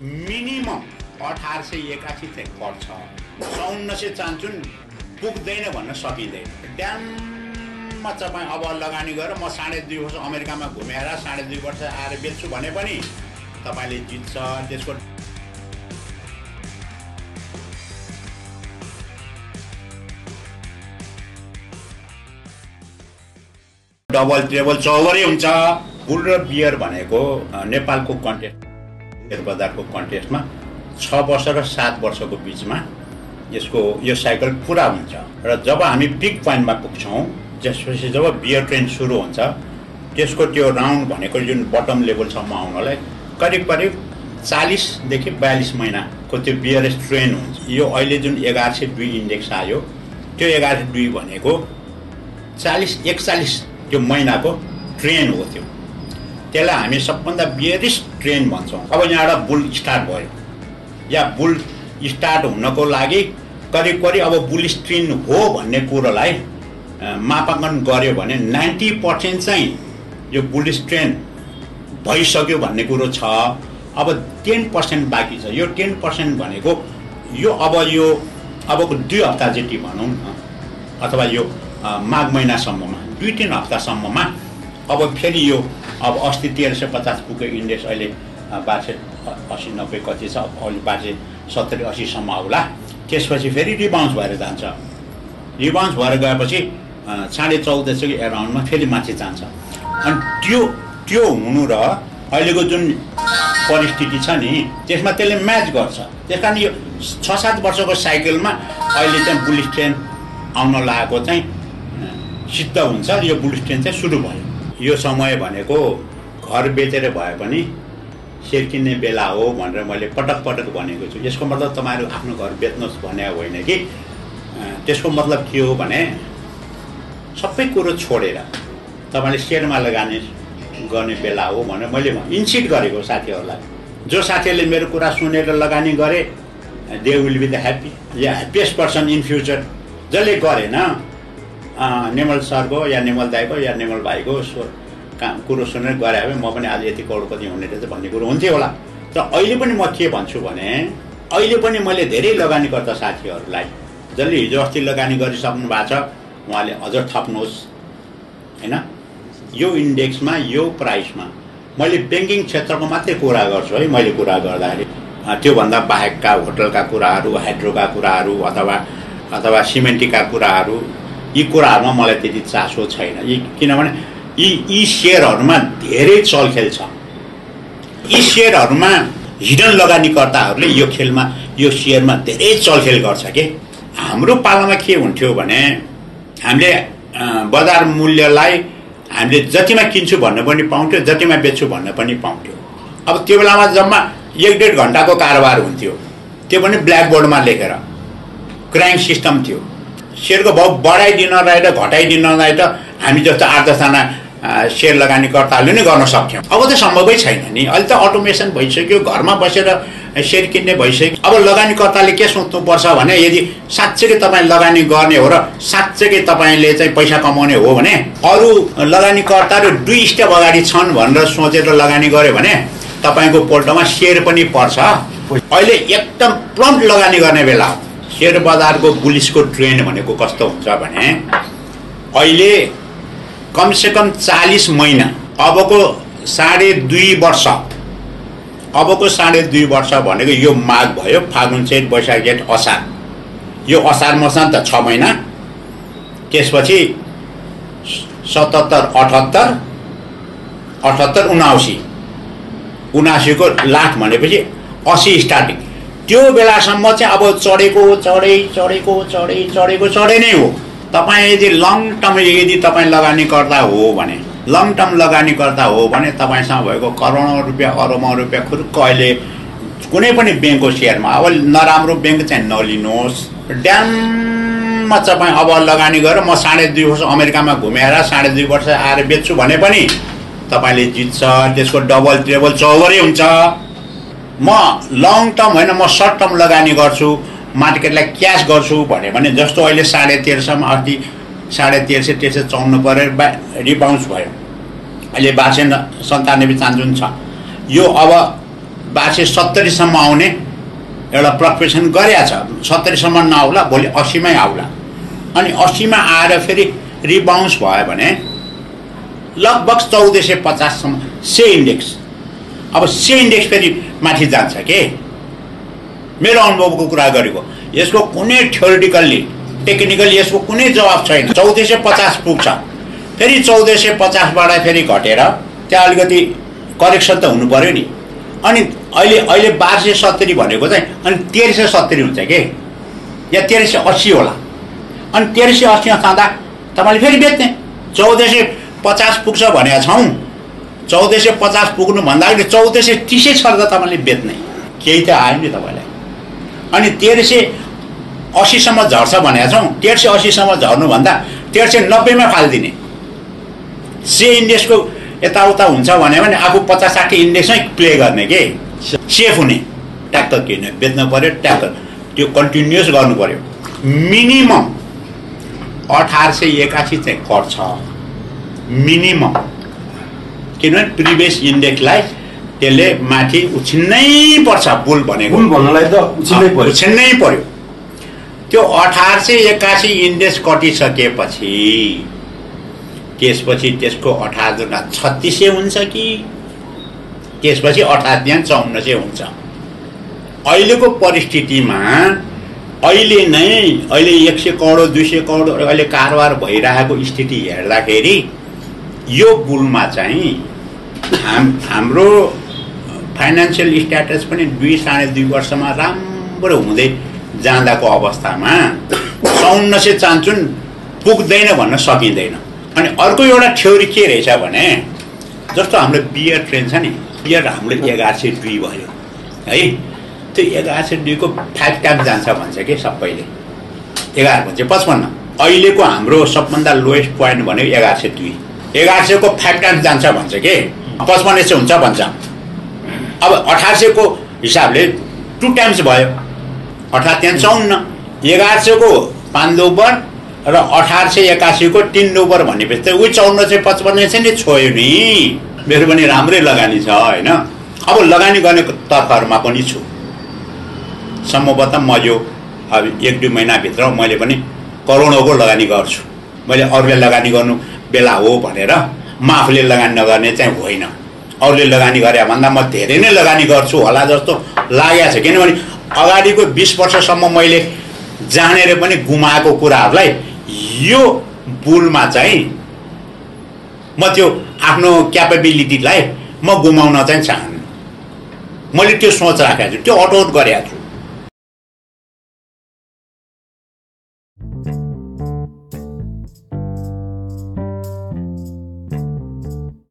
Minimum अठार सय एकासी चाहिँ पर्छ। चौन्न सय चान्चुन पुग्दैन भन्न सकिँदैन। ड्याममा तपाईँ अब लगानी गरेर म साढे दुई वर्ष अमेरिकामा घुमेर साढे दुई वर्ष आएर बेच्छु भने पनि तपाईँले जित्छ त्यसको डबल ट्रेबल चौवरै हुन्छ। बुल र बियर भनेको नेपालको कन्टेस्ट शेयर बजारको कन्टेस्टमा छ वर्ष र सात वर्षको बिचमा यसको यो साइकल पुरा हुन्छ। र जब हामी पिक पोइन्टमा पुग्छौँ त्यसपछि जब बियर ट्रेन सुरु हुन्छ त्यसको त्यो राउन्ड भनेको जुन बटम लेभलसम्म आउनलाई करिब करिब चालिसदेखि बयालिस महिनाको त्यो बियरेस ट्रेन हुन्छ। यो अहिले जुन एघार सय दुई इन्डेक्स आयो त्यो एघार सय दुई भनेको चालिस एकचालिस त्यो महिनाको ट्रेन हो त्यो। त्यसलाई हामी सबभन्दा बियरिस ट्रेन भन्छौँ। अब यहाँबाट बुल स्टार्ट भयो। या बुल स्टार्ट हुनको लागि करिब करिब अब बुल स्ट्रिन हो भन्ने कुरोलाई मापाङ्कन गऱ्यो भने नाइन्टी पर्सेन्ट चाहिँ यो बुल स्ट्रेन भइसक्यो भन्ने कुरो छ। अब टेन पर्सेन्ट बाँकी छ। यो टेन पर्सेन्ट भनेको यो अब यो अबको दुई हप्ता जति भनौँ न अथवा यो माघ महिनासम्ममा दुई तिन हप्तासम्ममा अब फेरि यो अब अस्ति तेह्र सय पचास पुग्यो इन्डेक्स अहिले अ- असी नब्बे कति छ अहिले सय सत्तरी असीसम्म आउला त्यसपछि फेरि रिबाउन्स भएर जान्छ। रिबाउन्स भएर गएपछि साढे चौध सय एराउन्डमा फेरि माथि जान्छ। अनि त्यो त्यो हुनु र अहिलेको जुन परिस्थिति छ नि त्यसमा त्यसले म्याच गर्छ। त्यस कारण यो छ सात वर्षको साइकलमा अहिले चाहिँ बुलिस ट्रेन आउन लागेको चाहिँ सिद्ध हुन्छ। यो बुलिस ट्रेन चाहिँ सुरु भयो। यो समय भनेको घर बेचेर भए पनि सेयर किन्ने बेला हो भनेर मैले पटक पटक भनेको छु। यसको मतलब तपाईँहरू आफ्नो घर बेच्नुहोस् भने होइन कि? त्यसको मतलब के हो भने सबै कुरो छोडेर तपाईँले सेयरमा लगानी गर्ने बेला हो भनेर मैले इन्सिट गरेको साथीहरूलाई। जो साथीहरूले मेरो कुरा सुनेर लगानी गरे they will be the happy ya happiest person in future जसले गरेन नेमल सरको या नेमल दाईको या नेमल भाइको सो काम कुरो सुनेर गरे भए म पनि आज यति करोडपति हुने रहेछ भन्ने कुरो हुन्थ्यो होला। तर अहिले पनि म के भन्छु भने अहिले पनि मैले धेरै लगानीकर्ता साथीहरूलाई जसले हिजो अस्ति लगानी गरिसक्नु भएको छ उहाँले अझ थप्नुहोस्। होइन? यो इन्डेक्समा यो प्राइसमा मैले ब्याङ्किङ क्षेत्रको मात्रै कुरा गर्छु है मैले कुरा गर्दाखेरि। त्योभन्दा बाहेकका होटलका कुराहरू हाइड्रोका कुराहरू अथवा अथवा सिमेन्टीका कुराहरू यी कुराहरूमा मलाई त्यति चासो छैन। यी किनभने यी यी सेयरहरूमा धेरै चलखेल छ। यी सेयरहरूमा हिडन लगानीकर्ताहरूले यो खेलमा यो सेयरमा धेरै चलखेल गर्छ कि? हाम्रो पालामा के हुन्थ्यो भने हामीले बजार मूल्यलाई हामीले जतिमा किन्छु भन्न पनि पाउँथ्यो जतिमा बेच्छु भन्न पनि पाउँथ्यो। अब त्यो बेलामा जम्मा एक डेढ घन्टाको कारोबार हुन्थ्यो। त्यो पनि ब्ल्याकबोर्डमा लेखेर। क्राइम सिस्टम थियो। सेयरको भाउ बढाइदिन रहेछ घटाइदिन रहेछ। हामी जस्तो आठ दसजना सेयर लगानीकर्ताहरूले नै गर्न सक्थ्यौँ। अब त सम्भवै छैन नि। अहिले त अटोमेसन भइसक्यो घरमा बसेर सेयर किन्ने भइसक्यो। अब लगानीकर्ताले के सोच्नुपर्छ भने यदि साँच्चैकै तपाईँ लगानी गर्ने हो र साँच्चैकै तपाईँले चाहिँ पैसा कमाउने हो भने अरू लगानीकर्ताहरू दुई स्टेप अगाडि छन् भनेर सोचेर लगानी गर्यो भने तपाईँको पोल्टोमा सेयर पनि पर्छ। अहिले एकदम प्लम्प लगानी गर्ने बेला हो। सेयर बजारको बुलिसको ट्रेन्ड भनेको कस्तो हुन्छ भने अहिले कमसेकम चालिस महिना अबको साढे दुई वर्ष अबको साढे दुई वर्ष भनेको यो माघ भयो फागुन चैत वैशाख जेठ असार। यो असार मसान त छ महिना त्यसपछि सतहत्तर अठहत्तर अठहत्तर उनासी। उनासीको लास्ट भनेपछि असी स्टार्टिङ। त्यो बेलासम्म चाहिँ अब चढेको चढै चढेको चढै चढेको चढे नै हो। तपाईँ यदि लङ टर्म यदि तपाईँ लगानीकर्ता हो भने लङ टर्म लगानीकर्ता हो भने तपाईँसँग भएको करोडौँ रुपियाँ अरबौँ रुपियाँ खुर्क अहिले कुनै पनि ब्याङ्कको सेयरमा अब नराम्रो ब्याङ्क चाहिँ नलिनुहोस्। ड्याममा तपाईँ अब लगानी गरेर म साढे दुई वर्ष अमेरिकामा घुमेर साढे दुई वर्ष आएर बेच्छु भने पनि तपाईँले जित्छ त्यसको डबल ट्रेबल चौवरै हुन्छ। म लङ टर्म होइन म सर्ट टर्म लगानी गर्छु मार्केटलाई क्यास गर्छु भन्यो भने जस्तो अहिले साढे तेह्र सयमा अस्ति साढे तेह्र सय तेह्र सय चौन्न परेर बा रिबाउन्स भयो। अहिले न- सन्तानब्बे चान्जुन छ। यो अब सय सत्तरीसम्म आउने एउटा प्रोफेसन गरेका छ। सत्तरीसम्म नआउला भोलि असीमै आउला। अनि असीमा आएर फेरि रिबाउन्स भयो भने लगभग चौध सय पचाससम्म से इन्डेक्स अब से इन्डेक्स फेरि माथि जान्छ के? मेरो अनुभवको कुरा गरेको यसको कुनै थ्योरिटिकल्ली टेक्निकली यसको कुनै जवाब छैन। चौध सय पचास पुग्छ। फेरि चौध सय पचासबाट फेरि घटेर त्यहाँ अलिकति करेक्सन त हुनु पऱ्यो नि। अनि अहिले अहिले बाह्र सय सत्तरी भनेको चाहिँ अनि तेह्र सय सत्तरी हुन्छ कि? या तेह्र सय अस्सी होला। अनि तेह्र सय अस्सीमा जाँदा तपाईँले फेरि बेच्ने। चौध सय पचास पुग्छ भनेका छौँ। चौध सय पचास पुग्नुभन्दा अगाडि चौध सय तिसै त तपाईँले बेच्ने। केही त आयो नि तपाईँलाई। अनि तेह्र सय असीसम्म झर्छ भनेका छौँ। तेह्र सय असीसम्म झर्नुभन्दा तेह्र सय नब्बेमा फालिदिने। से इन्डेक्सको यताउता हुन्छ भन्यो भने आफू पचास साठी इन्डेक्समै प्ले गर्ने के? सेफ हुने। ट्याक्क किन्ने बेच्नु पऱ्यो ट्याक्क त्यो कन्टिन्युस गर्नु पऱ्यो मिनिमम अठार सय एकासी चाहिँ छ मिनिमम। किनभने प्रिभियस इन्डेक्सलाई त्यसले माथि उछिन्नै पर्छ बुल भनेको। भन्नलाई त उछिन्नै पर्यो। त्यो अठार सय एकासी इन्डेक्स कटिसकेपछि त्यसपछि त्यसको अठार दुना छत्तिस सय हुन्छ कि? त्यसपछि अठार त्यहाँ चौन्न सय हुन्छ। अहिलेको परिस्थितिमा अहिले नै अहिले एक सय करोड दुई सय करोड अहिले कारोबार भइरहेको स्थिति हेर्दाखेरि यो बुलमा चाहिँ हाम हाम्रो फाइनेन्सियल स्ट्याटस पनि दुई साढे दुई वर्षमा राम्रो हुँदै जाँदाको अवस्थामा चौन्न सय चान्चुन पुग्दैन भन्न सकिँदैन। अनि अर्को एउटा थ्योरी के रहेछ भने जस्तो हाम्रो बियर ट्रेन छ नि बियर हाम्रो एघार सय दुई भयो है? त्यो एघार सय दुईको फाइभ टाइम जान्छ भन्छ कि सबैले? एघार भन्छ पचपन्न। अहिलेको हाम्रो सबभन्दा लोएस्ट पोइन्ट भन्यो एघार सय दुई। एघार सयको फाइभ टाइम्स जान्छ भन्छ कि? पचपन्न सय हुन्छ भन्छ। अब अठार सयको हिसाबले टु टाइम्स भयो। अठार त्यहाँ चौन्न। एघार सयको पाँच दोबर र अठार सय एकासीको तिन दोबर भनेपछि त उही चौन्न सय पचपन्न सय नै छोयो नि। मेरो पनि राम्रै लगानी छ होइन? अब लगानी गर्ने तर्फहरूमा पनि छु। सम्भवतः म यो अब एक दुई महिनाभित्र मैले पनि करोडौँको लगानी गर्छु। मैले अरूले लगानी गर्नु बेला हो भनेर म आफूले लगानी नगर्ने चाहिँ होइन। अरूले लगानी गरे भन्दा म धेरै नै लगानी गर्छु होला जस्तो लागेको छ। किनभने अगाडिको बिस वर्षसम्म मैले जानेर पनि गुमाएको कुराहरूलाई यो बुलमा चाहिँ म त्यो आफ्नो क्यापेबिलिटीलाई म गुमाउन चाहिँ चाहन्न। मैले त्यो सोच राखेको छु त्यो अटोट गरेको छु।